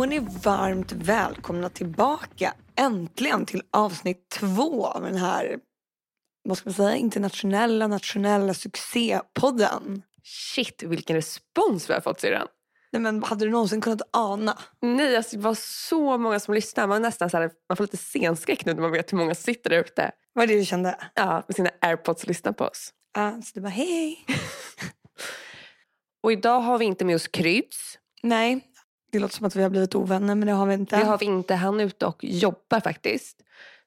Då är ni varmt välkomna tillbaka äntligen till avsnitt två av den här vad ska man säga, internationella nationella succépodden. Shit vilken respons vi har fått syrran. Nej men hade du någonsin kunnat ana? Nej, alltså, det var så många som lyssnade. Man, nästan så här, man får lite scenskräck nu när man vet hur många sitter där ute. Vad är det du kände? Ja, med sina airpods och lyssnar på oss. Ja, så du bara hej. Och idag har vi inte med oss Kryds. Nej, det låter som att vi har blivit ovänner men det har vi inte. Det har vi inte. Han är ute och jobbar faktiskt.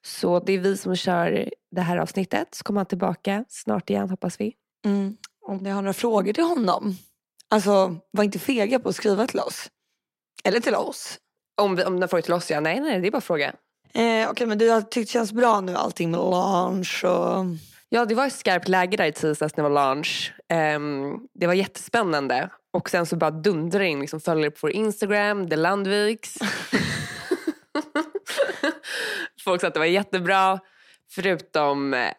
Så det är vi som kör det här avsnittet. Så kommer han tillbaka snart igen hoppas vi. Mm. Om ni har några frågor till honom, alltså var inte fega på att skriva till oss. Eller till oss. Om, vi, om den får till oss ja. Nej, nej, det är bara att fråga. Eh, Okej men du har tyckt det känns bra nu allting med launch och... Ja, det var ett skarpt läge där i tisdags när det var launch. Ehm, det var jättespännande. Och sen så bara dundrade in liksom, följare på vår Instagram, The Landviks. Folk sa att det var jättebra. Förutom eh,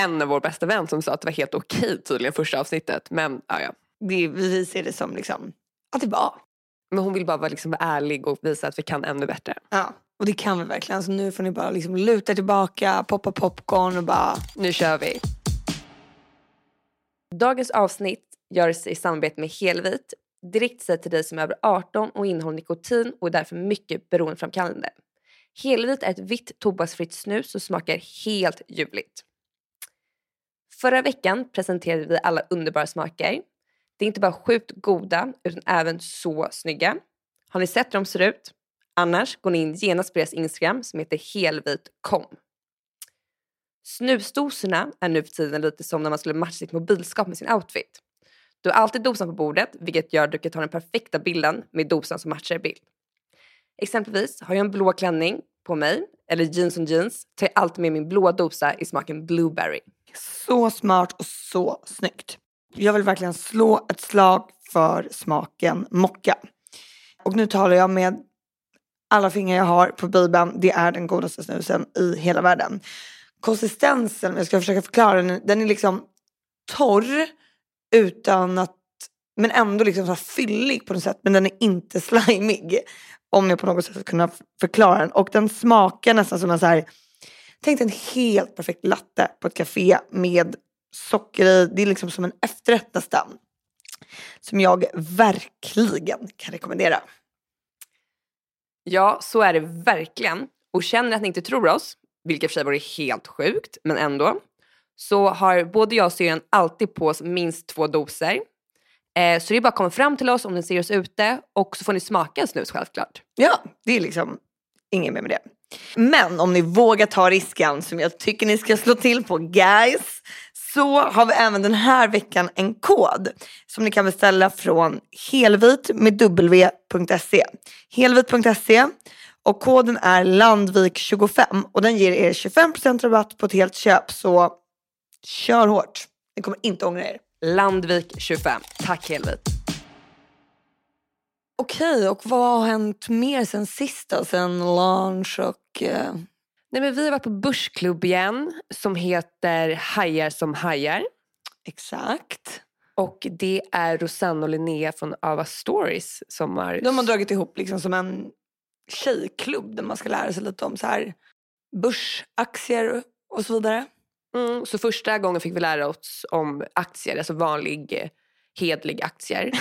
en av vår bästa vän som sa att det var helt okej tydligen första avsnittet. Men ja, ja. Det, vi ser det som liksom att det var. Men hon vill bara vara, liksom, vara ärlig och visa att vi kan ännu bättre. Ja, och det kan vi verkligen. Så nu får ni bara liksom luta tillbaka, poppa popcorn och bara... Nu kör vi! Dagens avsnitt görs i samarbete med Helvit. Direkt sig till dig som är över 18 och innehåller nikotin och är därför mycket beroendeframkallande. Helvit är ett vitt tobaksfritt snus som smakar helt ljuvligt. Förra veckan presenterade vi alla underbara smaker. Det är inte bara sjukt goda utan även så snygga. Har ni sett hur de ser ut? Annars går ni in genast på deras Instagram som heter helvit.com. Snusdosorna är nu för tiden lite som när man skulle matcha sitt mobilskap med sin outfit. Du har alltid dosan på bordet vilket gör att du kan ta den perfekta bilden med dosan som matchar i bild. Exempelvis har jag en blå klänning på mig eller jeans och jeans tar jag alltid med min blåa dosa i smaken blueberry. Så smart och så snyggt. Jag vill verkligen slå ett slag för smaken mocka. Och nu talar jag med alla fingrar jag har på Bibeln. Det är den godaste snusen i hela världen. Konsistensen, jag ska försöka förklara den, den är liksom torr utan att, men ändå liksom så här fyllig på något sätt. Men den är inte slimig. Om jag på något sätt ska kunna förklara den. Och den smakar nästan som en så här, tänk en helt perfekt latte på ett café med socker i. Det är liksom som en efterrätt nästan. Som jag verkligen kan rekommendera. Ja, så är det verkligen. Och känner att ni inte tror oss, vilket för sig vore helt sjukt, men ändå, så har både jag och syrran alltid på oss minst två doser. Eh, så det är bara att komma fram till oss om ni ser oss ute och så får ni smaka en snus självklart. Ja, det är liksom inget mer med det. Men om ni vågar ta risken som jag tycker ni ska slå till på guys så har vi även den här veckan en kod som ni kan beställa från helvit med w.se. Helvit.se och koden är Landvik25 och den ger er 25% rabatt på ett helt köp så kör hårt. Ni kommer inte ångra er. Landvik 25. Tack Helvit. Okej, och vad har hänt mer sen sist då? Sen launch och... eh, Nej, men vi har varit på börsklubb igen som heter Hajar som hajar. Exakt. Och det är Rosanna och Linnea från Ava Stories som har... De har dragit ihop liksom som en tjejklubb där man ska lära sig lite om så här börsaktier och så vidare. Mm, så första gången fick vi lära oss om aktier, alltså vanlig eh, hedlig aktier.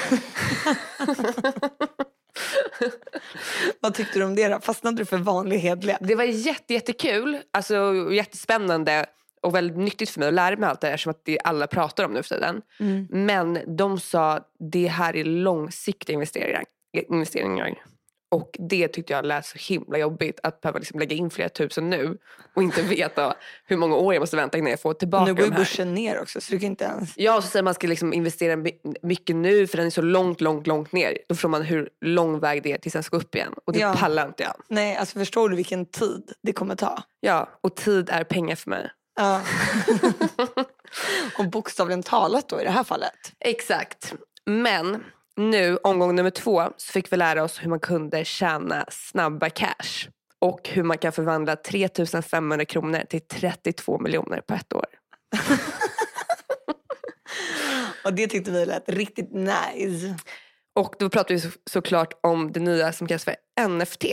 Vad tyckte du om det då? Fastnade du för vanlig hedliga? Det var jätte, jättekul, alltså jättespännande och väldigt nyttigt för mig att lära mig allt det här som att det alla pratar om nu för tiden. Mm. Men de sa det här är långsiktiga investeringar. investeringar. Och det tyckte jag lät så himla jobbigt att behöva liksom lägga in flera tusen nu och inte veta hur många år jag måste vänta innan jag får tillbaka Nu går ju börsen ner också så du kan inte ens... Ja, så säger man ska liksom investera my- mycket nu för den är så långt, långt, långt ner. Då förstår man hur lång väg det är tills den ska upp igen. Och det Ja. pallar inte jag. Nej, alltså förstår du vilken tid det kommer ta? Ja, och tid är pengar för mig. Ja. och bokstavligen talat då i det här fallet. Exakt. Men nu, omgång nummer två, så fick vi lära oss hur man kunde tjäna snabba cash. Och hur man kan förvandla 3500 kronor till 32 miljoner på ett år. Och det tyckte vi lät riktigt nice. Och då pratar vi så, såklart om det nya som kallas för NFT.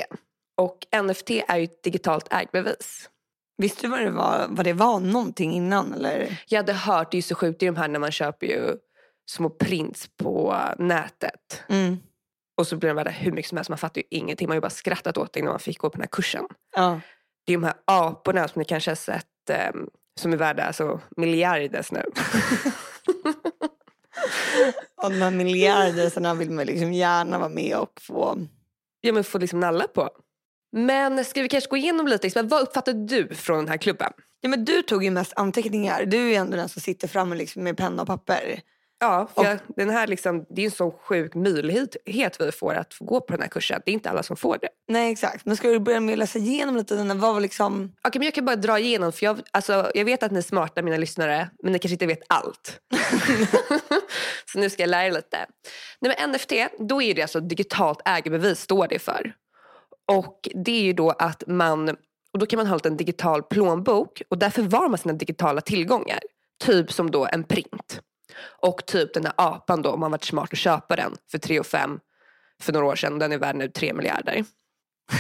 Och NFT är ju ett digitalt ägbevis. Visste du vad det var, vad det var någonting innan eller? Jag hade hört, det är ju så sjukt, är de här när man köper ju små prints på nätet. Mm. Och så blir de värda hur mycket som helst, man fattar ju ingenting. Man har ju bara skrattat åt det innan man fick gå på den här kursen. Ja. Det är de här aporna som ni kanske har sett ehm, som är värda alltså, miljarders nu. Och de här miljarderna vill man liksom gärna vara med och få. ja men få liksom nalla på. Men ska vi kanske gå igenom lite, Isabel, vad uppfattade du från den här klubben? Ja, men du tog ju mest anteckningar. Du är ju ändå den som sitter framme liksom med penna och papper. Ja, för jag, den här liksom, det är en sån sjuk möjlighet vi får att få gå på den här kursen. Det är inte alla som får det. Nej exakt. Men ska du börja med att läsa igenom lite? Vad var liksom... Okej, men jag kan bara dra igenom, för jag, alltså, jag vet att ni är smarta mina lyssnare, men ni kanske inte vet allt. så nu ska jag lära er lite. Nej, men NFT, då är det alltså digitalt ägarbevis står det för. Och det är ju då att man, och då kan man ha en digital plånbok och där förvarar man sina digitala tillgångar. Typ som då en print. Och typ den där apan då, om man varit smart att köpa den för 3 och 5 för några år sedan. Den är värd nu 3 miljarder.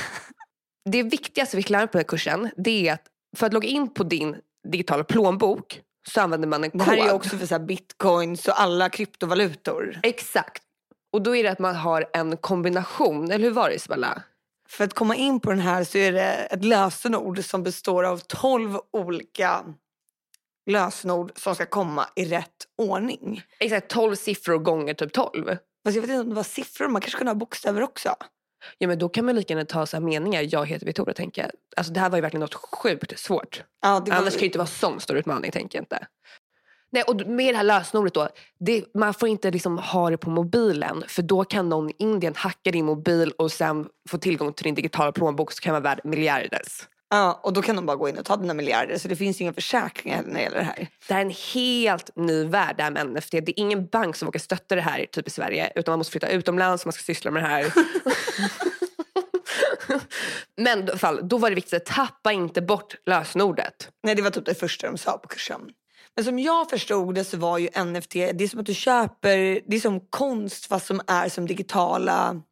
det viktigaste vi fick lära på den här kursen det är att för att logga in på din digitala plånbok så använder man en kod. Det här är också för så bitcoins och alla kryptovalutor. Exakt. Och då är det att man har en kombination, eller hur var det Isabella? För att komma in på den här så är det ett lösenord som består av 12 olika lösenord som ska komma i rätt ordning. Exakt, 12 siffror gånger typ 12. Fast jag vet inte om det var siffror, man kanske kunde ha bokstäver också. Ja men då kan man lika gärna ta så meningar, jag heter Victoria tänker jag. Alltså det här var ju verkligen något sjukt svårt. Ja, det var... Annars kan det inte vara sån stor utmaning tänker jag inte. Nej, och med det här lösenordet då, det, man får inte liksom ha det på mobilen för då kan någon i Indien hacka din mobil och sen få tillgång till din digitala plånbok så kan vara värd miljarders. Ja, och då kan de bara gå in och ta dina miljarder så det finns inga försäkringar när det gäller det här. Det här är en helt ny värld det här med NFT. Det är ingen bank som vågar stötta det här typ i Sverige utan man måste flytta utomlands om man ska syssla med det här. Men i fall, då var det viktigt att tappa inte bort lösenordet. Nej, det var typ det första de sa på kursen. Men som jag förstod det så var ju NFT, det är som att du köper, det är som konst fast som är som digitala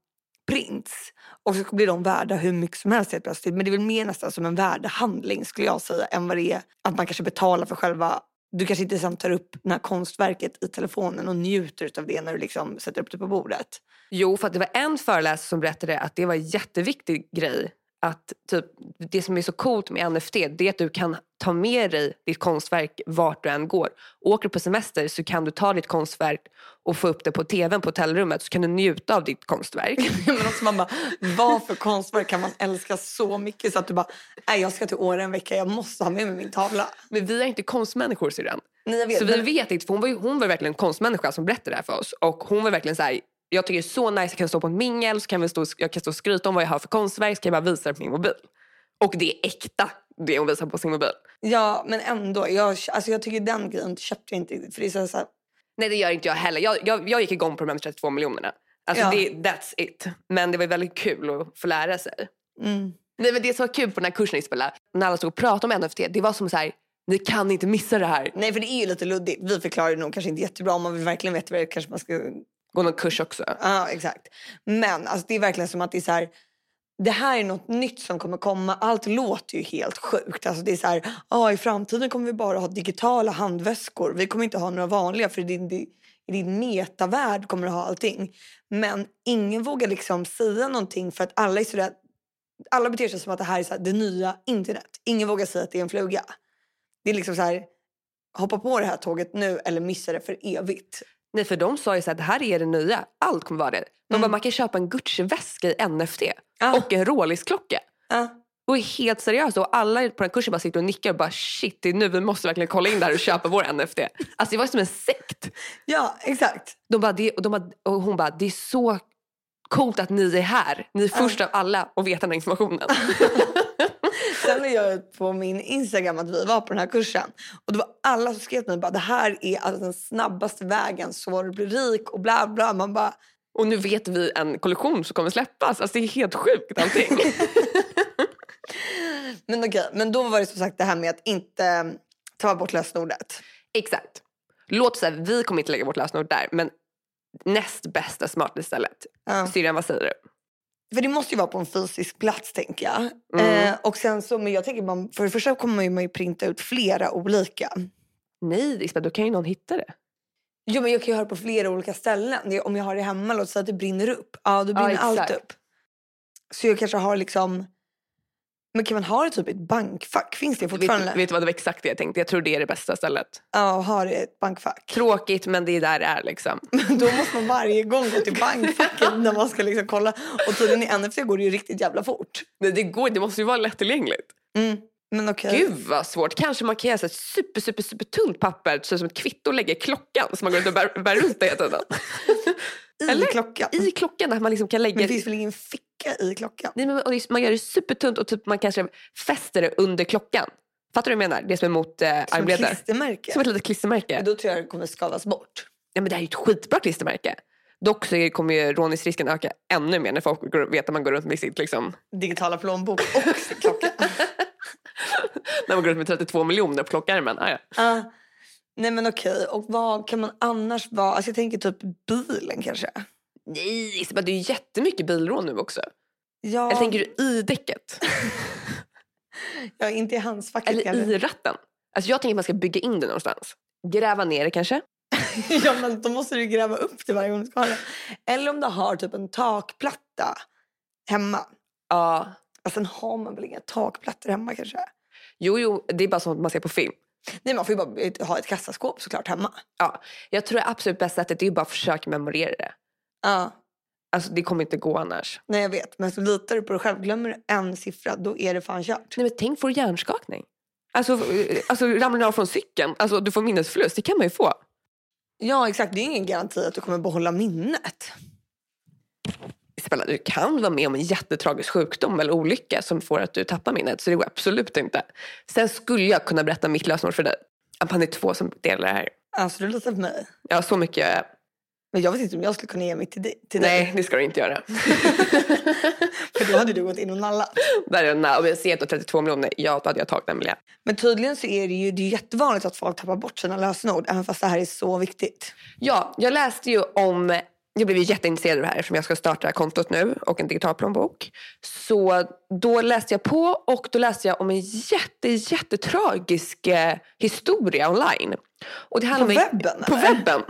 prints. Och så blir de värda hur mycket som helst helt plötsligt. Men det är väl mer nästan som en värdehandling skulle jag säga än vad det är att man kanske betalar för själva du kanske inte sen tar upp det här konstverket i telefonen och njuter av det när du liksom sätter upp det på bordet. Jo, för att det var en föreläsare som berättade att det var en jätteviktig grej att typ, det som är så coolt med NFT det är att du kan ta med dig ditt konstverk vart du än går. Åker du på semester så kan du ta ditt konstverk och få upp det på tvn på hotellrummet så kan du njuta av ditt konstverk. Men också man bara, vad för konstverk kan man älska så mycket så att du bara, nej jag ska till Åre en vecka, jag måste ha med mig min tavla. Men vi är inte konstmänniskor syrran. Nej, så vi vet inte, för hon var, ju, hon var verkligen en konstmänniska som berättade det här för oss. Och hon var verkligen så här, jag tycker det är så nice, jag kan stå på en mingel, så kan vi stå, jag kan stå och skryta om vad jag har för konstverk, så kan jag bara visa det på min mobil. Och det är äkta, det hon visar på sin mobil. Ja, men ändå. Jag, alltså jag tycker den grejen köpte jag inte. För det så, så här... Nej, det gör inte jag heller. Jag, jag, jag gick igång på de här 32 miljonerna. Alltså Ja. det, that's it. Men det var väldigt kul att få lära sig. Mm. Nej, men det som var kul på den här kursen Isabella, när alla stod och pratade om NFT, det var som så här, ni kan inte missa det här. Nej, för det är ju lite luddigt. Vi förklarar det nog kanske inte jättebra. Om man vill verkligen veta vad det kanske man ska... Gå någon kurs också. Ja, exakt. Men alltså, det är verkligen som att det är så här... Det här är något nytt som kommer komma. Allt låter ju helt sjukt. Alltså det är så här, ah, i framtiden kommer vi bara ha digitala handväskor. Vi kommer inte ha några vanliga för i din, i din metavärld kommer du ha allting. Men ingen vågar liksom säga någonting för att alla är sådär, alla beter sig som att det här är så här, det nya internet. Ingen vågar säga att det är en fluga. Det är liksom så här, hoppa på det här tåget nu eller missa det för evigt. Nej, för de sa ju så här, det här är det nya. Allt kommer vara det. De Mm. bara, man kan köpa en Gucci-väska i NFT. Ja. Och en Rolex-klocka. Ja. Och är helt seriöst. Och alla på den kursen bara sitter och nickar och bara shit, det är nu vi måste verkligen kolla in det här och köpa vår NFT. Alltså det var som en sekt. ja, exakt. De bara, det, och, de bara, och hon bara, det är så coolt att ni är här. Ni är först av alla att veta den här informationen. Sen la jag ut på min Instagram att vi var på den här kursen. Och det var alla som skrev till mig bara det här är alltså den snabbaste vägen så du blir rik och bla bla. Man bara Och nu vet vi en kollektion som kommer släppas. Alltså det är helt sjukt allting. men okej. Men då var det som sagt det här med att inte ta bort lösenordet. Exakt. Låt säga, vi kommer inte lägga vårt lösenord där. Men näst bästa smarta stället. Ja. Syrran, vad säger du? För det måste ju vara på en fysisk plats tänker jag. Mm. Eh, och sen så, men jag tänker man, för det första kommer man ju, printa ut flera olika. Nej Isabel, då kan ju någon hitta det. Jo men jag kan ju ha det på flera olika ställen. Om jag har det hemma, låt säga att det brinner upp. Ja då brinner allt exakt. upp. Så jag kanske har liksom, men kan man ha det typ i ett bankfack? Finns det fortfarande? Vet, vet du vad det var exakt det jag tänkte? Jag tror det är det bästa stället. Ja, ha det i ett bankfack. Tråkigt men det är där det är liksom. Då måste man varje gång gå till bankfacket när man ska liksom kolla. Och tydligen i NFC går det ju riktigt jävla fort. Nej, det går det måste ju vara lättillgängligt. Mm. Men okej. Gud vad svårt. Kanske man kan göra ett super, super, super tunt papper så som ett kvitto och lägga i klockan så man går ut och bär, bär runt det hela tiden. I eller? klockan. I klockan där man liksom kan lägga Men det finns väl ingen ficka i klockan? Nej, men, man gör det supertunt och typ man kanske fäster det under klockan. Fattar du vad jag menar? Det som är mot eh, Som klistermärke? Som ett litet klistermärke. Då tror jag det kommer skavas bort. Ja, men det här är ju ett skitbra klistermärke. Dock så kommer ju råningsrisken öka ännu mer när folk går, vet att man går runt med sitt liksom, Digitala plånbok och sin klocka. när man går runt med 32 miljoner på klockärmen. Ah, ja. Ah, nej men okej, och vad kan man annars vara? Alltså jag tänker typ bilen kanske. Nej Isabel, det är ju jättemycket bilrån nu också. Ja, Eller tänker du i däcket? ja inte i handskfacket Eller kanske. i ratten? Alltså jag tänker att man ska bygga in det någonstans. Gräva ner det kanske? ja men då måste du gräva upp det varje gång du ska ha det. Eller om du har typ en takplatta hemma. Ja. Alltså sen har man väl inga takplattor hemma kanske? Jo, jo, det är bara sånt man ser på film. Nej man får ju bara ett- ha ett kassaskåp såklart hemma. Ja. Jag tror det absolut bästa sättet är ju bara att försöka memorera det. Ja, Alltså det kommer inte gå annars. nej jag vet. Men så litar du på dig själv. Glömmer du en siffra då är det fan kört. Nej men tänk får du hjärnskakning. Alltså, eh, alltså ramlar du av från cykeln, alltså du får minnesförlust, det kan man ju få. Ja exakt, det är ingen garanti att du kommer behålla minnet. Isabella, du kan vara med om en jättetragisk sjukdom eller olycka som får att du tappar minnet. Så det går absolut inte. Sen skulle jag kunna berätta mitt lösenord för dig. Att man är två som delar det här. Alltså du litar på mig. Ja, så mycket gör jag. Men jag vet inte om jag skulle kunna ge mig till dig. Till dig. Nej, det ska du inte göra. För då hade du gått in och nallat. Där är där. Om jag ser att du har 32 miljoner, ja då hade jag tagit den miljön. Men tydligen så är det ju det är jättevanligt att folk tappar bort sina lösenord. Även fast det här är så viktigt. Ja, jag läste ju om... Jag blev jätteintresserad av det här eftersom jag ska starta kontot nu och en digital plånbok. Så då läste jag på och då läste jag om en jätte, jättetragisk eh, historia online. Och det På webben? På eller? webben.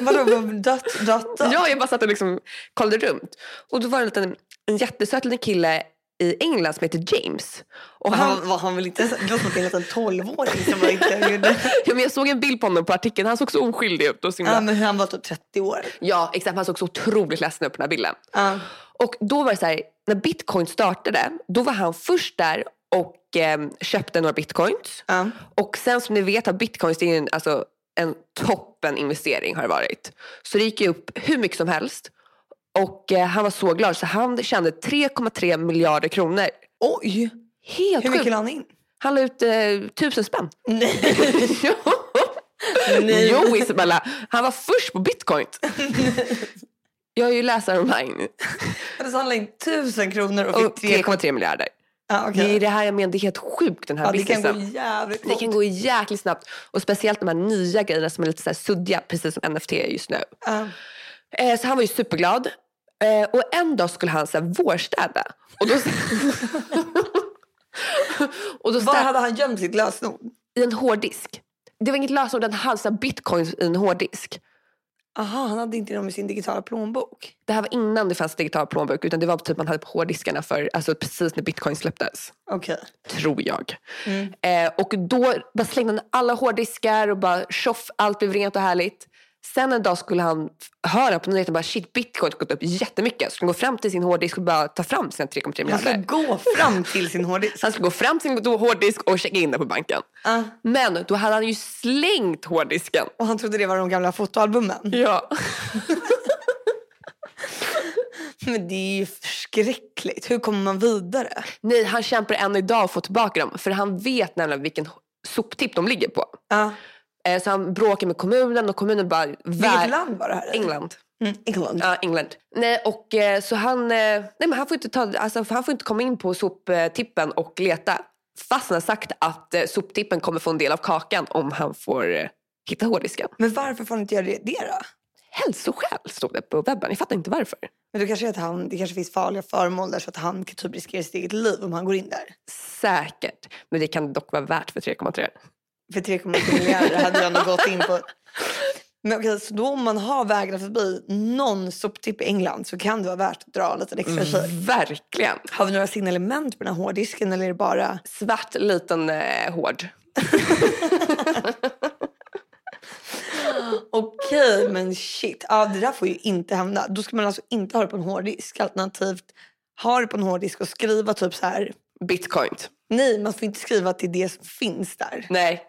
Vadå, dött, dött? Ja, jag bara satt och liksom kollade runt. Och då var det en, liten, en jättesöt liten kille i England som heter James. Och han, han var han väl inte, det låter som en liten tolvåring som var intervjuad. ja, men jag såg en bild på honom på artikeln. Han såg så oskyldig ut. Och så himla, Ja men han var typ 30 år. ja, exakt. Han såg så otroligt ledsen ut på den här bilden. Ja. Och då var det så här, när bitcoin startade, då var han först där och eh, köpte några bitcoins. Ja. Och sen som ni vet har bitcoins det är en, alltså, en toppen investering har det varit. Så det gick ju upp hur mycket som helst. Och eh, han var så glad så han tjänade 3,3 miljarder kronor. Oj! Helt Hur mycket la han in? Han la ut eh, tusen spänn. Nej. jo. Nej. jo Isabella, han var först på bitcoin. Jag är ju läsare online. Så han la in tusen kronor och fick 3,3. 3,3 miljarder. Ja, Det är det här jag menar, det är helt sjukt den här Ja, det kan businessen. gå jävligt Det fort. kan gå jäkligt snabbt. Och speciellt de här nya grejerna som är lite så här suddiga, precis som NFT är just nu. Ja. Eh, så han var ju superglad. Eh, och en dag skulle han så här, vårstäda. Och då, och då Var städ, hade han gömt sitt lösenord? i en hårddisk. Det var inget lösenord, han hade så här bitcoins i en hårddisk. Aha, han hade inte dem i sin digitala plånbok. Det här var innan det fanns digital plånbok utan det var typ man hade på hårddiskarna för, alltså precis när bitcoin släpptes. Okej. Tror jag. Mm. Eh, och då bara slängde han alla hårddiskar och bara tjoff, allt blev rent och härligt. Sen en dag skulle han höra på nyheten bara shit bitcoin har gått upp jättemycket. Så han gå fram till sin hårddisk och bara ta fram sina 3,3 Han skulle miljarder. gå fram till sin hårddisk. Han skulle gå fram till sin hårddisk och checka in det på banken. Ja. Men då hade han ju slängt hårddisken. Och han trodde det var de gamla fotoalbumen. Ja. Men det är ju förskräckligt. Hur kommer man vidare? Nej, han kämpar än idag att få tillbaka dem. För han vet nämligen vilken soptipp de ligger på. Ja. Eh, Så han bråkar med kommunen och kommunen bara... Vilket land var det här? England. Mm, England. Ja, England. Nej, och eh, så han, eh, nej, men han, får inte ta, alltså, han får inte komma in på soptippen och leta. Fast han har sagt att soptippen kommer få en del av kakan om han får hitta hårddisken. Men varför får han inte göra det, det då? hälsoskäl stod det på webben. Jag fattar inte varför. Men du kanske att han, det kanske finns farliga föremål där så att han kan typ riskera sitt eget liv om han går in där. Säkert. Men det kan dock vara värt för 3,3. För 3,8 miljarder hade jag nog gått in på. Men okej, så då om man har vägarna förbi någon soptipp i England så kan det vara värt att dra en liten extra kik. Verkligen. Har vi några signalement på den här hårddisken eller är det bara... Svart, liten, eh, hård. Okej, men shit. Ja, det där får ju inte hända. Då ska man alltså inte ha det på en hårddisk. Alternativt ha det på en hårddisk och skriva typ så här. Bitcoin. Nej, man får inte skriva till det som finns där. Nej,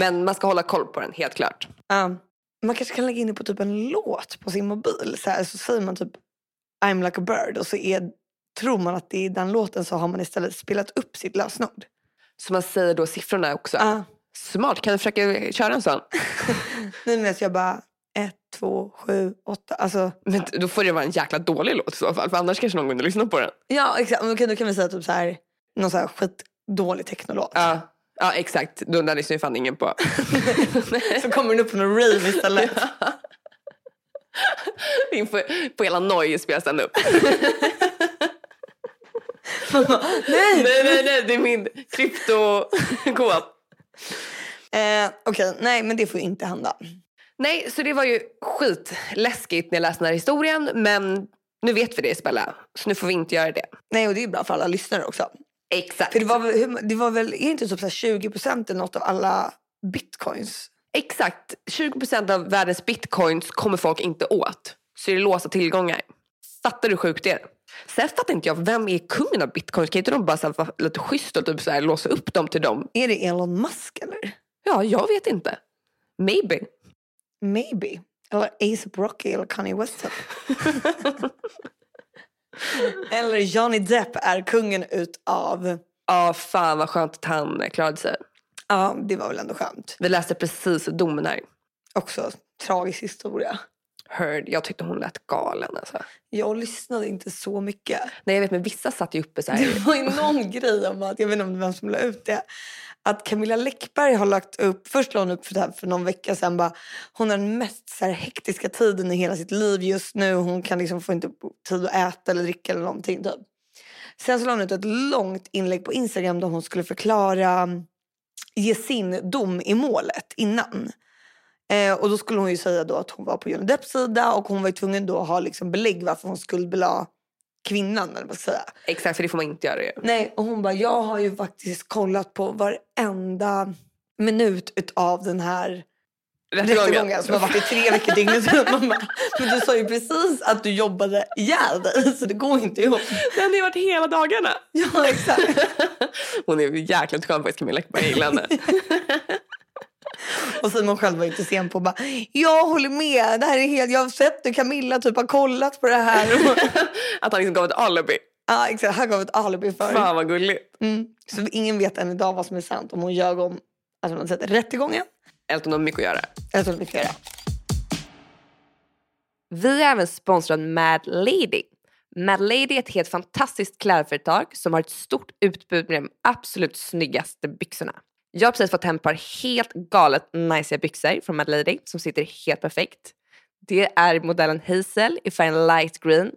men man ska hålla koll på den, helt klart. Ja. man kanske kan lägga in det på typ en låt på sin mobil. Så, här, så säger man typ I'm like a bird och så är, tror man att det är den låten så har man istället spelat upp sitt lösenord. Så man säger då siffrorna också. Ja. Smart, kan du försöka köra en sån? Nej men jag bara ett, två, sju, åtta. Alltså, Men då får det vara en jäkla dålig låt i så fall. För annars kanske någon och lyssnar på den. ja exakt. Men Då kan, då kan vi säga typ så här, någon så här skitdålig technolåt. Ja, ja exakt. Då där lyssnar ju fan ingen på. Så kommer den upp på någon rave istället. Inför, på hela Noj spelas den upp. Nej! nej, nej, nej, det är min kryptokod. Eh, Okej, nej men det får ju inte hända. Nej, så det var ju skitläskigt när jag läste den här historien. Men nu vet vi det Isabella, så nu får vi inte göra det. Nej och det är bra för alla lyssnare också. Exakt. För det var väl, det var väl är det inte typ så här 20 procent eller något av alla bitcoins? Exakt. 20% av världens bitcoins kommer folk inte åt. Så det är låsta tillgångar. Fattar du sjukt det är? Sen fattar inte jag, vem är kungen av bitcoins? Kan inte de bara så här, vara lite schysst och typ så här, låsa upp dem till dem? Är det Elon Musk eller? Ja, jag vet inte. Maybe. Maybe. Eller ASAP Rocky eller Kanye West. eller Johnny Depp är kungen utav... Ja, fan vad skönt att han klarade sig. Ja, det var väl ändå skönt. Vi läste precis domen här. Också tragisk historia. Heard. Jag tyckte hon lät galen alltså. Jag lyssnade inte så mycket. Nej jag vet men vissa satt ju uppe så Det här. var ju någon grej om att, jag vet inte om det vem som la ut det, att Camilla Läckberg har lagt upp, först la hon upp för, det här för någon vecka sedan, bara, hon har den mest så här, hektiska tiden i hela sitt liv just nu. Hon kan liksom få inte tid att äta eller dricka eller någonting. Typ. Sen så la hon ut ett långt inlägg på Instagram där hon skulle förklara, mm, ge sin dom i målet innan. Eh, och då skulle hon ju säga då att hon var på Johnny Depps sida och hon var ju tvungen då att ha liksom belägg varför hon skuldbelade kvinnan eller vad man ska säga. Exakt för det får man inte göra ju. Nej, och hon bara, jag har ju faktiskt kollat på varenda minut utav den här rättegången som har varit i tre veckor dygnet bara, Men du sa ju precis att du jobbade ihjäl dig så det går inte ihop. Den har ju varit hela dagarna. Ja, exakt. Hon är ju jäkligt skön faktiskt Camilla jag gillar henne. Och Simon själv var inte sen på bara, jag håller med, det här är helt, jag har sett hur Camilla typ har kollat på det här. Att han liksom gav ett alibi. ja, exakt, han gav ett alibi för. Fan vad gulligt. Mm. Så ingen vet än idag vad som är sant, om hon ljög om att hon hade sett rättegången Eller att hon har mycket att göra. eller att hon fick göra. Vi är även sponsrade av Mad Lady. Mad Lady är ett helt fantastiskt klädföretag som har ett stort utbud med de absolut snyggaste byxorna. Jag har precis fått hem ett par helt galet nice byxor från Mad Lady som sitter helt perfekt. Det är modellen Hazel i färgen light green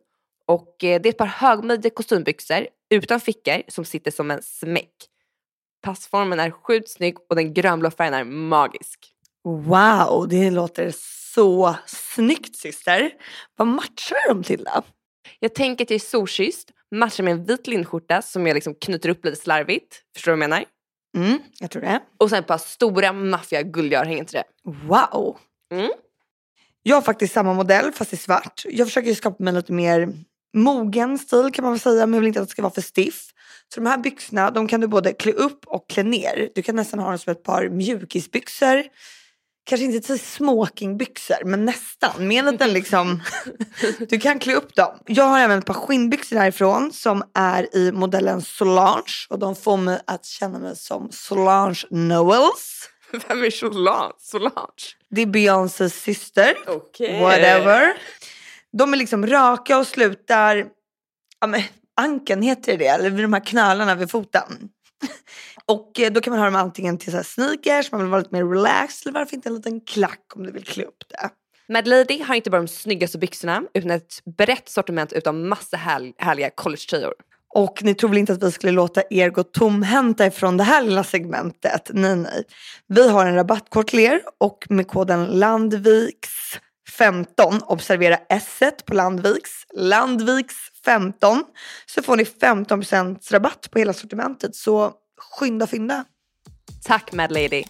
och eh, det är ett par högmidjiga kostymbyxor utan fickor som sitter som en smäck. Passformen är sjukt snygg och den grönblå färgen är magisk. Wow, det låter så snyggt syster. Vad matchar de till då? Jag tänker att jag är solkysst, matchar med en vit linnskjorta som jag liksom knyter upp lite slarvigt. Förstår du vad jag menar? Mm, jag tror det. Och sen ett par stora maffiga guldörhängen till det. Wow. Mm. Jag har faktiskt samma modell fast i svart. Jag försöker skapa mig en lite mer mogen stil kan man väl säga men jag vill inte att det ska vara för stiff. Så de här byxorna de kan du både klä upp och klä ner. Du kan nästan ha dem som ett par mjukisbyxor. Kanske inte till smokingbyxor men nästan. Med en liten liksom, du kan klä upp dem. Jag har även ett par skinnbyxor härifrån som är i modellen Solange och de får mig att känna mig som Solange Knowles. Vem är Solange? Solange? Det är Beyoncés syster. Okej. Whatever. De är liksom raka och slutar, ja men ankeln heter det, eller vid de här knölarna vid foten. Och eh, då kan man ha dem antingen till så sneakers, man vill vara lite mer relaxed, eller varför inte en liten klack om du vill klä upp det. Mad Lady har inte bara de snyggaste byxorna utan ett brett sortiment utav massa härl- härliga collegetröjor. Och ni tror väl inte att vi skulle låta er gå tomhänta ifrån det här lilla segmentet? Nej, nej. Vi har en rabattkod till er och med koden Landviks15, observera S på Landviks, Landviks15, så får ni 15% rabatt på hela sortimentet. Så skynda fynda. Tack Mad Lady.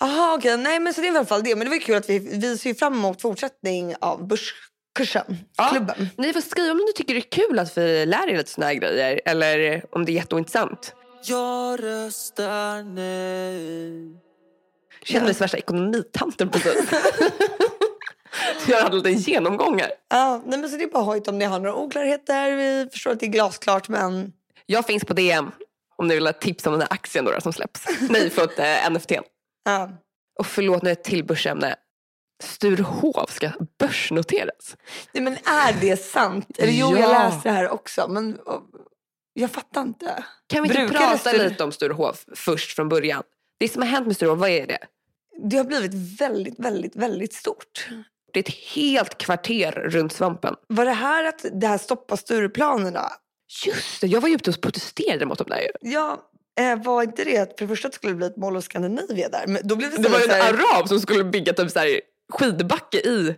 Jaha okej, nej men så det är i alla fall det. Men det var kul att vi, vi ser fram emot fortsättning av Börskursen, Ja. klubben. Ni får skriva om ni tycker det är kul att vi lär er lite såna här grejer eller om det är jätteointressant. Jag röstar nej. Känner mig som värsta ekonomitanten precis. jag hade lite genomgångar. Ja, nej men så det är bara hojt om ni har några oklarheter. Vi förstår att det är glasklart men Jag finns på DM om ni vill ha tips om den här aktien då, som släpps. Nej, förlåt, eh, NFT. ja. Och förlåt nu ett till börsämne. Sturehov ska börsnoteras. Nej men är det sant? Eller jo jag Ja. läste det här också men jag fattar inte. Kan vi inte Brukar prata Sture- lite om Sturehov först från början? Det som har hänt med Sturehov, vad är det? Det har blivit väldigt, väldigt, väldigt stort. Det är ett helt kvarter runt svampen. Var det här att det här stoppar Stureplanerna? Just det, jag var ju ute och protesterade mot dem där ju. Ja, eh, var inte det att för det första skulle det bli ett Mall of Scandinavia där? Men då blev det, Det var ju en arab som skulle bygga typ så här skidbacke i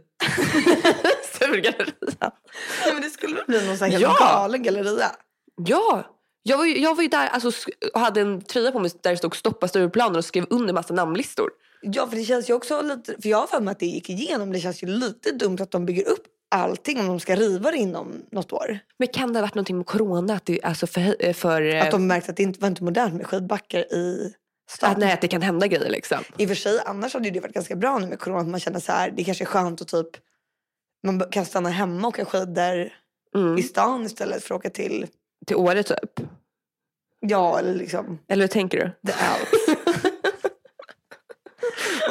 Sturegallerian. Nej, men det skulle bli någon så här Ja. galen galleria. Ja, jag var ju, jag var ju där alltså, och hade en tröja på mig där det stod stoppa Stureplanen och skrev under massa namnlistor. Ja, för det känns ju också lite, för jag har för mig att det gick igenom. Det känns ju lite dumt att de bygger upp allting om de ska riva det inom något år. Men kan det ha varit någonting med corona? Att det, alltså för, för, eh, Att de märkte att det inte var inte modernt med skidbackar i stan. att, nej, att det kan hända grejer liksom. I och för sig, annars hade det varit ganska bra nu med corona. Att man känner så här, det kanske är skönt att typ man kan stanna hemma och åka skidor Mm. i stan istället för att åka till, Till Åre typ. ja eller liksom Eller hur tänker du? the Alps.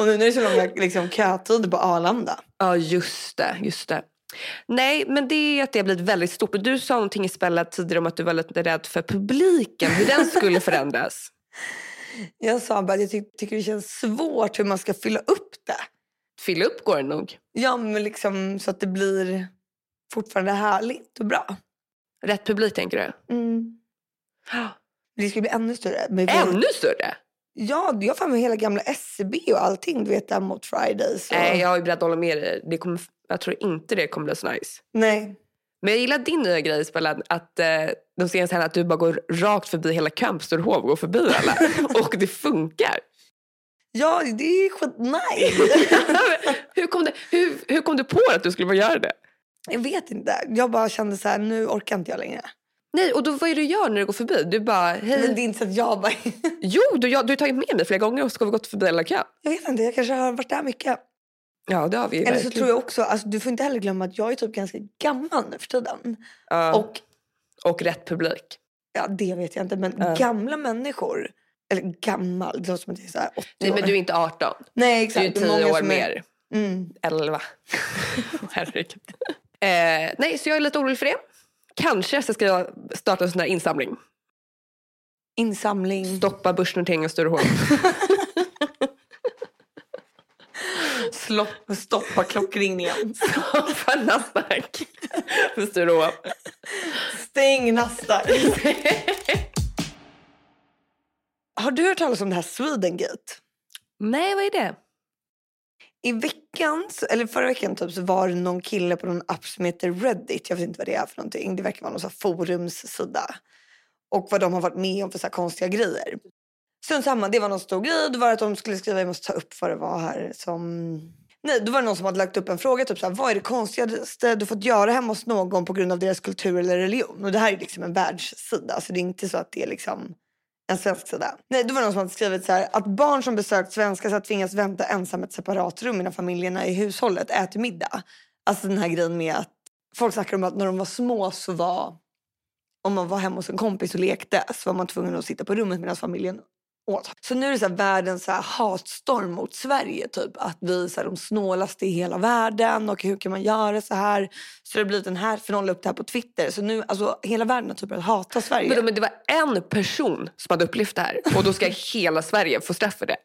och nu när det är så långa liksom, kötider på Arlanda. Ja, just det. Just det. Nej, men det är att det har blivit väldigt stort. Du sa någonting i spelet tidigare om att du var lite rädd för publiken, hur den skulle förändras. Jag sa bara att jag ty- tycker det känns svårt hur man ska fylla upp det. Fylla upp går det nog. Ja, men liksom så att det blir fortfarande härligt och bra. Rätt publik tänker du? Mm. Det ska bli ännu större. Men vi- Ännu större? Ja, jag har för mig hela gamla SCB och allting. Du vet där mot Fridays. Och... Nej, jag är beredd att hålla med dig. Det kommer, jag tror inte det kommer bli så nice. Nej. Men jag gillar din nya grej Spellan, att eh, de senaste händerna att du bara går rakt förbi hela och går förbi alla. och det funkar. Ja, det är skitnice. hur, kom det, hur, hur kom du på att du skulle göra det? jag vet inte. Jag bara kände så här, nu orkar inte jag längre. Nej, och då vad är det du gör när du går förbi? Du bara, hej. Men det är inte så att jag bara... Jo, du, jag, du har tagit med mig flera gånger och så har vi gått förbi hela kön. jag vet inte, jag kanske har varit där mycket. Ja, det har vi ju Eller så verkligen. tror jag också, alltså, du får inte heller glömma att jag är typ ganska gammal nu för tiden. Ja, och, Och rätt publik. ja, det vet jag inte, men Ja. gamla människor, eller gammal, det låter som att jag är så här 80 Nej, år. men du är inte 18. Nej Du exakt. är det tio många år som är- mer. Mm. 11. Herregud. Eh, nej, så jag är lite orolig för det. Kanske så ska jag starta en sån här insamling. Insamling. Stoppa börsnotering av Sturehov. Slopp, stoppa klockringningen. Stoppa Nasdaq för Sturehov. Stäng Nasdaq. Har du hört talas om det här Swedengate? Nej, vad är det? I veckan, eller förra veckan typ, så var det någon kille på någon app som heter Reddit. Jag vet inte vad det är för någonting. Det verkar vara någon så forumssida. Och vad de har varit med om för så konstiga grejer. Strunt samma, det var någon stor grej. Det var att de skulle skriva, jag måste ta upp vad det var här som... Nej, då var det någon som hade lagt upp en fråga. Typ såhär... vad är det konstigaste du fått göra hemma hos någon på grund av deras kultur eller religion? Och det här är liksom en världssida. Så det är inte så att det är liksom en svensk sida. Nej, då var det någon som hade skrivit så här att barn som besökt svenska ska tvingas vänta ensam ett separat rum innan familjerna i hushållet äter middag. Alltså den här grejen med att folk snackar om att när de var små så var om man var hemma hos en kompis och lekte så var man tvungen att sitta på rummet medan familjen åt. Så nu är det så världens så hatstorm mot Sverige. Typ att vi är så de snålaste i hela världen och hur kan man göra så här? Så det har blivit en här för någon la upp det här på Twitter. Så nu, alltså hela världen har typ börjat hata Sverige. Men, men det var en person som hade upplevt det här och då ska hela Sverige få straff för det.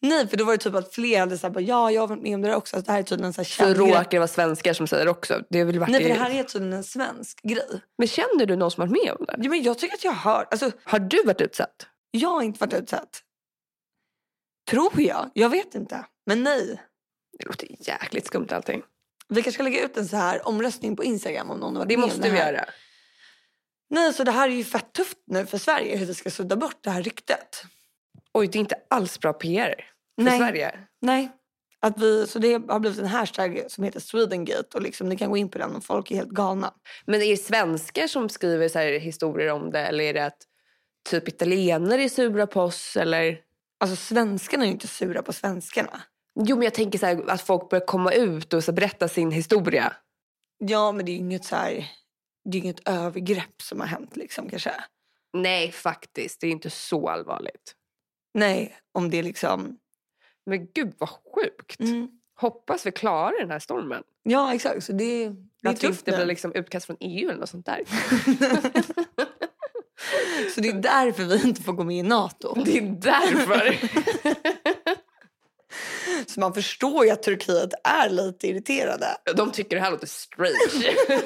Nej, för då var det typ att flera hade sagt ja, jag har varit med om det där också. Alltså, det här är tydligen en Så känd grej. råkar det vara svenskar som säger det också. Det väl varit Nej, för det här är tydligen en svensk grej. Men känner du någon som har varit med om det? Ja, men jag tycker att jag har, alltså Har du varit utsatt? Jag har inte varit utsatt. Tror jag, jag vet inte. Men nej. Det låter jäkligt skumt allting. Vi kanske ska lägga ut en så här omröstning på Instagram om någon har varit Det måste vi här. göra. Nej, så det här är ju fett tufft nu för Sverige hur vi ska sudda bort det här ryktet. Oj, det är inte alls bra PR för Nej. Sverige. Nej. Att vi, så det har blivit en hashtag som heter Swedengate och liksom, ni kan gå in på den och folk är helt galna. Men är det svenskar som skriver så här historier om det eller är det att typ italienare är sura på oss? Eller? Alltså svenskarna är ju inte sura på svenskarna. Jo, men jag tänker så här, att folk börjar komma ut och så berätta sin historia. Ja, men det är ju inget så här, det är inget övergrepp som har hänt liksom kanske. Nej, faktiskt. Det är inte så allvarligt. Nej, om det är liksom... Men gud vad sjukt. Mm. Hoppas vi klarar den här stormen. Ja, exakt. Så det, det är att tufft inte nu. blir liksom utkast från EU eller något sånt där. Så det är därför vi inte får gå med i NATO. Det är därför. Så man förstår ju att Turkiet är lite irriterade. De tycker det här låter strange.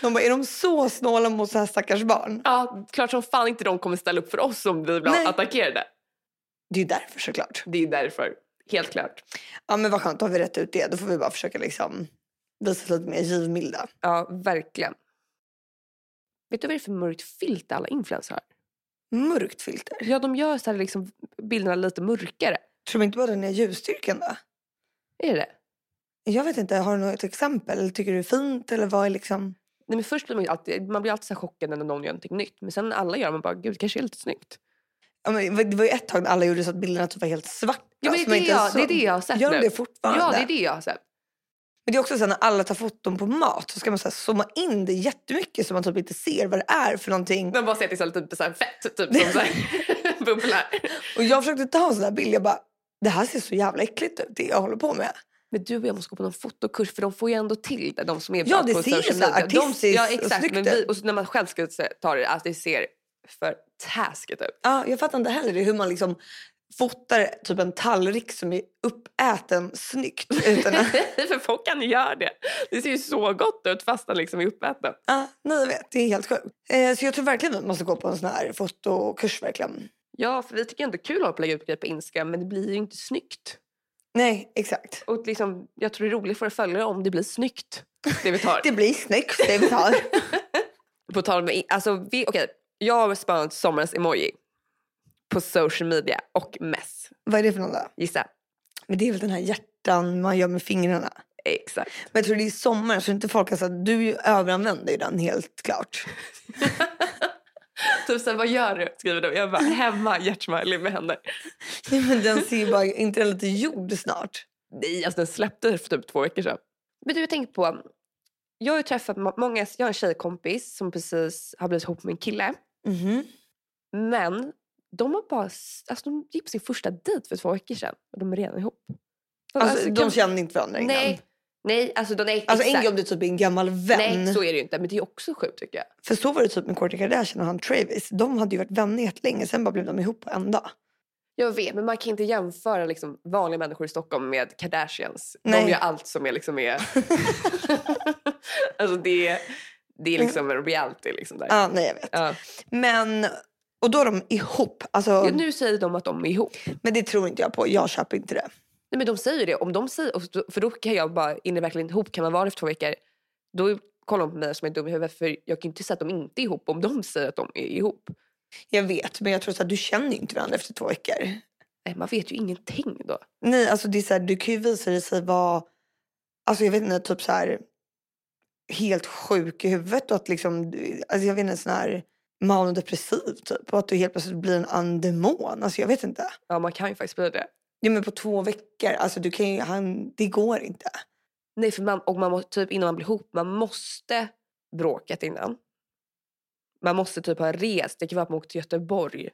De bara, är de så snåla mot så här stackars barn? ja, klart som fan inte de kommer ställa upp för oss om vi blir Nej. attackerade. Det är därför såklart. Det är därför. Helt klart. Ja men vad skönt, då har vi rätt ut det. Då får vi bara försöka liksom visa lite mer givmilda. Ja, verkligen. Vet du vad det är för mörkt filter alla influencers har? Mörkt filter. Ja, de gör så här liksom bilderna lite mörkare. Tror du inte bara den är ljusstyrkan då? Är det det? Jag vet inte, har du något exempel? Tycker du det är fint eller vad är liksom? Nej, men först blir man, alltid, man blir alltid så chockad när någon gör någonting nytt. Men sen när alla gör man bara, gud det kanske är lite snyggt. Ja, men det var ju ett tag när alla gjorde så att bilderna typ var helt svarta. Ja, men det, är det, jag, det är det jag har sett Gör de nu. det fortfarande? Ja, det är det jag har sett. Men det är också så här, när alla tar foton på mat så ska man så här zooma in det jättemycket så man typ inte ser vad det är för någonting. Man bara ser att det är så här lite så här fett, typ som så här bubblar. Och jag försökte ta en sån där bild, jag bara det här ser så jävla äckligt ut det jag håller på med. Men du och jag måste gå på någon fotokurs för de får ju ändå till det. De som är Ja, det på ser så här media. De- artistiskt Ja och exakt. snyggt Men vi, ut. och när man själv ska ta det, alltså det ser för taskigt ut. Ja, jag fattar inte heller det, hur man liksom fotar typ en tallrik som är uppäten snyggt. Utan att, för folk kan göra det. Det ser ju så gott ut fast den liksom är uppäten. ja, nej, jag vet, det är helt sjukt. Eh, så jag tror verkligen vi måste gå på en sån här fotokurs verkligen. Ja, för vi tycker ändå kul att hålla på lägga ut grejer på Instagram men det blir ju inte snyggt. Nej, exakt. Och liksom, jag tror det är roligt för följare om det blir snyggt. Det vi tar. Det blir snyggt det vi tar. På tal med, alltså vi, okej, jag har spanat sommarens emoji på social media och mess. Vad är det för någon då? Gissa. Men det är väl den här hjärtan man gör med fingrarna. Exakt. Men jag tror det är sommar så inte folk har sagt du överanvänder ju den helt klart. Typ såhär, vad gör du? Skriver du. Jag bara, hemma, hjärtsmiley med händer. Nej, men den ser ju bara, inte den lite gjord snart? Nej, alltså den släppte för typ två veckor sedan. Men du, jag tänkte på, jag har ju träffat må- många, jag har en tjejkompis som precis har blivit ihop med en kille. Mhm. Men de har bara, alltså de gick på sin första dejt för två veckor sedan och de är redan ihop. Alltså, kan- de känner inte varandra innan? Nej, nej, alltså de är Alltså en gång du typ är en gammal vän. Nej, så är det ju inte. Men det är också sjukt tycker jag. För så var det typ med Kourtney Kardashian och han Travis. De hade ju varit vänner jättelänge, sen bara blev de ihop på en dag. Jag vet, men man kan inte jämföra liksom vanliga människor i Stockholm med Kardashians. Nej. De gör allt som är liksom är... alltså det, är- det är liksom en reality liksom där. Ja, nej jag vet. Ja. Men, och då är de ihop. Alltså, Ja, nu säger de att de är ihop. Men det tror inte jag på, jag köper inte det. Nej, men de säger det. Om de säger, för då kan jag bara, är ni verkligen ihop? Kan man vara efter två veckor? Då kollar de på mig som är dum i huvudet. För jag kan ju inte säga att de inte är ihop om de säger att de är ihop. Jag vet, men jag tror att du känner ju inte varandra efter två veckor. Nej, man vet ju ingenting då. Nej, alltså det är så här, du kan ju visa dig sig vara, alltså jag vet inte, typ så här helt sjuk i huvudet och att liksom, alltså jag vet inte, sån här manodepressiv typ och att du helt plötsligt blir en andemon. Alltså jag vet inte. Ja, man kan ju faktiskt bli det. Ja men på två veckor, alltså du kan ju, han, det går inte. Nej, för man, och man må, typ innan man blir ihop, man måste bråkat innan. Man måste typ ha rest. Det kan vara att man åkt till Göteborg.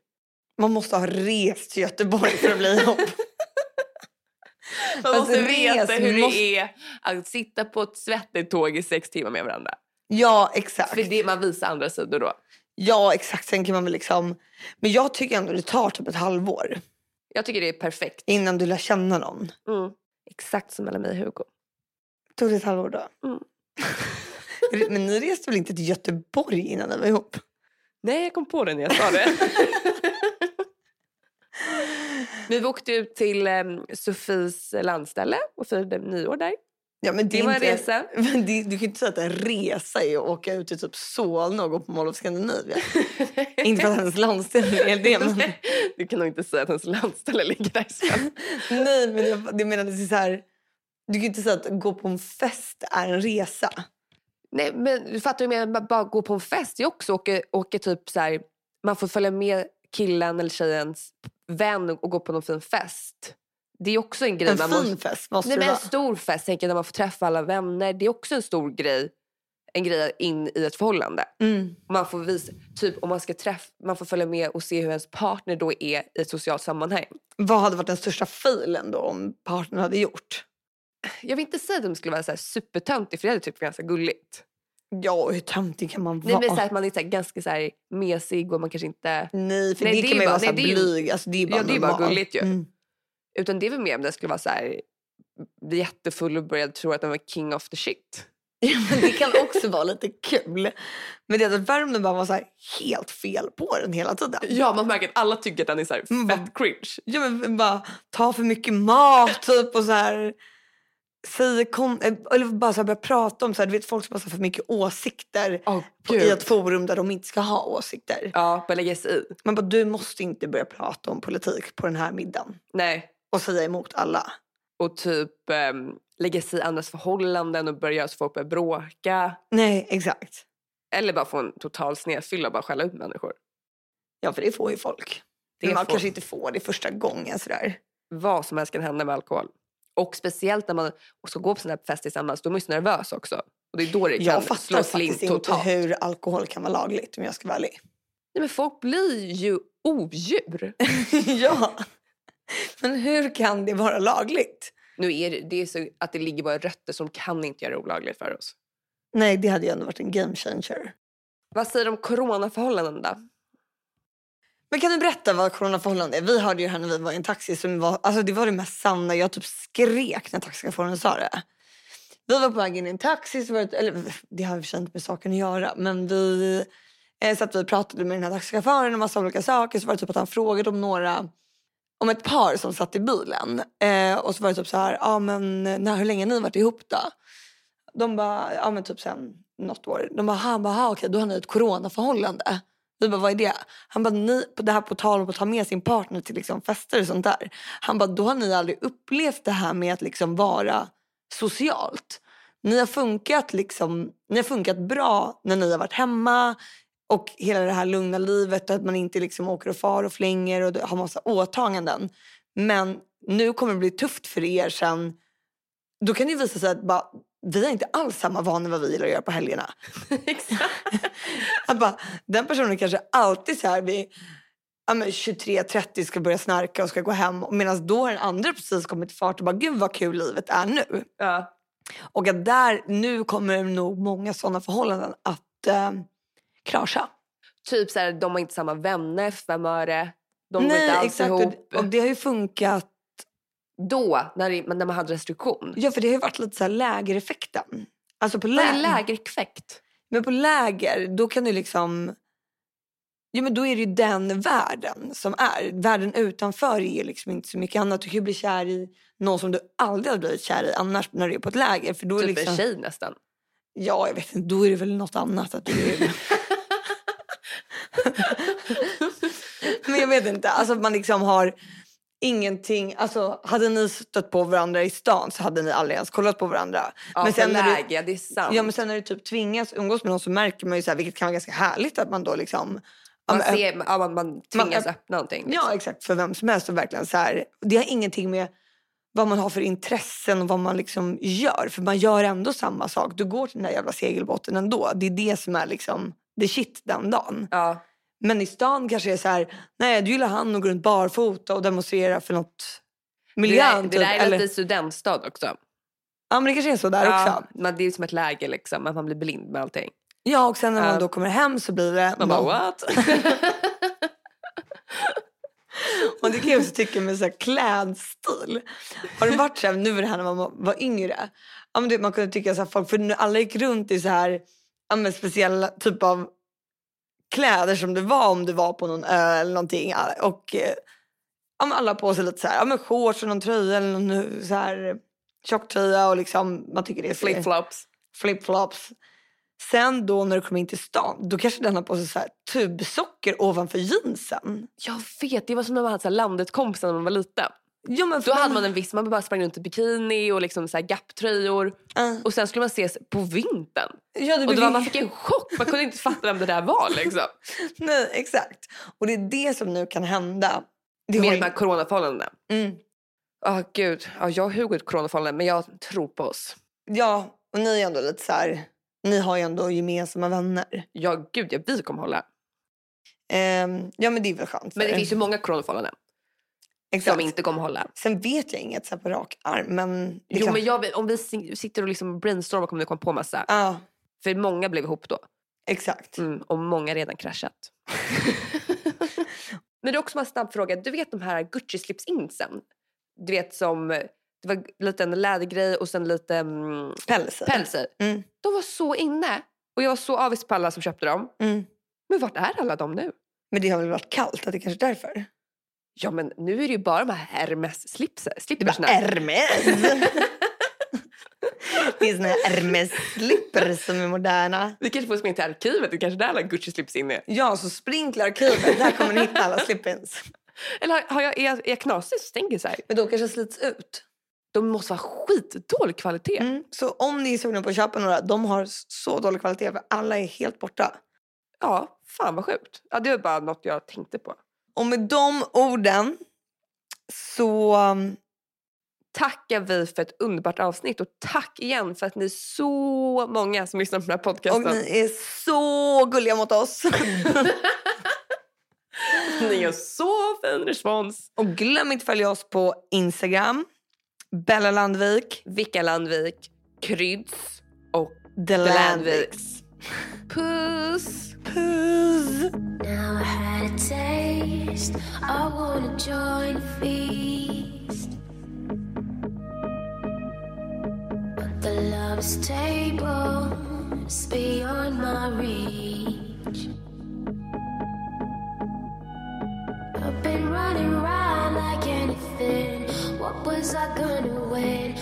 Man måste ha rest till Göteborg för att bli ihop. Man Fast måste veta hur måste- det är att sitta på ett svettigt tåg i sex timmar med varandra. Ja exakt. För det man visar andra sidor då. Ja exakt, sen kan man väl liksom, men jag tycker ändå det tar typ ett halvår. Jag tycker det är perfekt. innan du lär känna någon. Mm. Exakt som mellan mig och Hugo. Tog det ett halvår då? Mm. Men ni reste väl inte till Göteborg innan ni var ihop? Nej, jag kom på det när jag sa det. Men vi åkte ut till um, Sofies landställe och firade nyår där. Ja, men Det var en resa. Men det, du kan ju inte säga att en resa är att åka ut till typ Solna och gå på Mall of Scandinavia. inte för att hennes landsdel är det. Men, Du kan nog inte säga att ens landställe ligger där sen. nej, men jag, det menar det är så här. Du kan ju inte säga att gå på en fest är en resa. Nej, men du fattar ju med bara gå på en fest. Jag också åker, åker typ så här, man får följa med killen eller tjejens vän och gå på någon fin fest. Det är också en grej. En man fin måste, fest måste nej, det men en vara. stor fest, tänker när man får träffa alla vänner. Det är också en stor grej. En grej in i ett förhållande. Mm. Man får, visa, typ, om man, ska träffa, man får följa med och se hur ens partner då är i ett socialt sammanhang. Vad hade varit den största filen då om partnern hade gjort? Jag vill inte säga att de skulle vara så här supertöntig för det hade typ ganska gulligt. Ja, hur töntig kan man Nej, vara? men så här, att man är så här, ganska så här, mesig och man kanske inte... Nej, för Nej, det, det kan man ju vara så här nej, blyg. Alltså, det är bara Ja, det är bara gulligt ju. Mm. Utan det är väl mer om det skulle vara så här bli jättefull och börja tro att den var king of the shit. Ja, men det kan också vara lite kul. Men det är att Värmdö bara var så helt fel på den hela tiden. Ja, man märker att alla tycker att den är så här fett cringe. Ja, men bara ta för mycket mat typ och så här. Säger kon- eller bara så här börja prata om så här, du vet folk som har för mycket åsikter Oh, på, i ett forum där de inte ska ha åsikter. Ja, bara lägga sig i. Man bara du måste inte börja prata om politik på den här middagen Nej. Och säga emot alla. Och typ um, lägga sig i andras förhållanden och börja så folk börjar bråka. Nej, exakt. Eller bara få en total snedfylla och bara skälla ut människor. Ja, för det får ju folk. Det Men man får- kanske inte får det första gången sådär. Vad som helst kan hända med alkohol. Och speciellt när man ska gå på sån här fest tillsammans, då är man ju så nervös också. Och det är då det kan Jag fattar faktiskt inte totalt. hur alkohol kan vara lagligt om jag ska vara ärlig. Nej, men folk blir ju odjur. ja, men hur kan det vara lagligt? Nu är det, det är så att det ligger bara rötter som kan inte göra det olagligt för oss. Nej, det hade ju ändå varit en game changer. Vad säger du om coronaförhållanden då? Men kan du berätta vad coronaförhållande är? Vi hörde ju här när vi var i en taxi som var, alltså det var det mest sanna. Jag typ skrek när taxichauffören sa det. Vi var på väg in i en taxi, så var det, eller det har sig inte med saken att göra, men vi eh, satt vi pratade med den här taxichauffören om massa olika saker. Så var det typ att han frågade om några, om ett par som satt i bilen. Eh, och så var det typ så här, ja men när, hur länge har ni varit ihop då? De bara, ja men typ sen något år. De bara, han bara, okej då har ni ett coronaförhållande. Vi bara, vad är det? Han bara, ni, på det här på tal om att ta med sin partner till liksom fester och sånt där. Han bara, då har ni aldrig upplevt det här med att liksom vara socialt. Ni har funkat liksom, ni har funkat bra när ni har varit hemma och hela det här lugna livet och att man inte liksom åker och far och flänger och har massa åtaganden. Men nu kommer det bli tufft för er sen. Då kan det visa sig att bara, vi har inte alls samma vanor vad vi gillar att göra på helgerna. Exakt. Att bara, den personen kanske alltid så här vid ja, men 23.30 ska börja snarka och ska gå hem. Medan då har den andra precis kommit i fart och bara gud vad kul livet är nu. Ja. Och att där, nu kommer nog många sådana förhållanden att eh, krascha. Typ så här, de har inte samma vänner, är det? De Nej, inte alls exakt. ihop. Och, det har ju funkat. Då, när, det, när man hade restriktion. Ja, för det har ju varit lite så här lägereffekten. Alltså på Vad är lä- lägerkväkt? Men på läger, då kan du liksom... Ja, men då är det ju den världen som är. Världen utanför är liksom inte så mycket annat. Du kan ju bli kär i någon som du aldrig hade blivit kär i annars när du är på ett läger. För då är Typ liksom, en tjej nästan. Ja, jag vet inte. Då är det väl något annat. Att du är... men jag vet inte. Alltså att man liksom har ingenting. Alltså hade ni stött på varandra i stan så hade ni aldrig ens kollat på varandra. Ja, men sen när du- läge, det är sant. Ja men sen när du typ tvingas umgås med någon så märker man ju så här, vilket kan vara ganska härligt att man då liksom man, ser, man, man tvingas Man- öppna någonting. liksom. Ja exakt för vem som helst och verkligen så här, det har ingenting med vad man har för intressen och vad man liksom gör för man gör ändå samma sak. Du går till den där jävla segelbåten ändå. Det är det som är liksom the shit den dagen. Ja. Men i stan kanske det är så här, nej du gillar han och går runt barfota och demonstrerar för något Det, miljön. där, det typ, där är eller, lite studentstad också. Ja men det kanske är så där ja, också. men det är som ett läge liksom, att man blir blind med allting. Ja och sen när man Ja. då kommer hem så blir det Man bara what? Och det kan jag också tycka med så här klädstil. Har det varit så här, nu var det här när man var yngre. Ja, men det, man kunde tycka så här, folk, för nu alla gick runt i så här, ja, speciella typ av kläder som det var om det var på någon ö eller någonting. Och eh, ja, alla på sig lite så här, ja, men shorts och någon tröja eller någon så här tjocktröja och liksom man tycker det är Flip-flops. flip-flops. Sen då när du kom in till stan, då kanske den har på sig så här tubsocker ovanför jeansen. Jag vet, det var som när man hade så landet-kompisar när man var liten. Ja, men Då hade man en viss, man bara sprang runt i bikini och liksom så här Gap-tröjor. Uh, Och sen skulle man ses på vintern. ja, det Och då var, man fick en chock, man kunde inte fatta vem det där var liksom. Nej, exakt. Och det är det som nu kan hända. Det Med har de här coronaförhållandena. mm, Ja gud, ja, jag och Hugo ett coronaförhållande men jag tror på oss. ja, och ni är ändå lite så här, ni har ju ändå gemensamma vänner. Ja gud, ja, vi kommer hålla. Ehm, ja men det är väl skönt. Men det er. finns ju många coronaförhållanden exakt. som inte kommer hålla. Sen vet jag inget så på rak arm men... Jo klart- men jag, om vi si- sitter och liksom brainstormar kommer vi komma på massa. Ja, För många blev ihop då. exakt. Mm, och många redan kraschat. men det är också en snabb fråga. Du vet de här Gucci slipsinsen? Du vet som, det var lite en lädergrej och sen lite mm, Pälser. pälser. Mm. De var så inne. Och jag var så avis på alla som köpte dem. Mm. Men vart är alla de nu? Men det har väl varit kallt, att det kanske är därför. Ja men nu är det ju bara de här var Hermes! det är såna här Hermes-slipper som är moderna. Vi kanske får springa till arkivet. Det är kanske där alla Gucci-slips inne. Ja, så spring till arkivet. Där kommer ni hitta alla slip-ins. Eller har- jag, är, jag, är jag knasig så tänker så här. Men de kanske slits ut. De måste vara skitdålig kvalitet. Mm. Så om ni är sugna på att köpa några, de har så dålig kvalitet för alla är helt borta. Ja, fan vad sjukt. Ja, det var bara något jag tänkte på. Och med de orden så... um, Tackar vi för ett underbart avsnitt och tack igen för att ni är så många som lyssnar på den här Och podcasten. ni är så gulliga mot oss. Ni gör så fin respons. Och glöm inte att följa oss på Instagram. Bella Landvik. Vicka Landvik, Kryds och The The Landviks. Puss! Puss! Now I had a taste. I wanna join the feast. But the love's table is beyond my reach. I gonna win?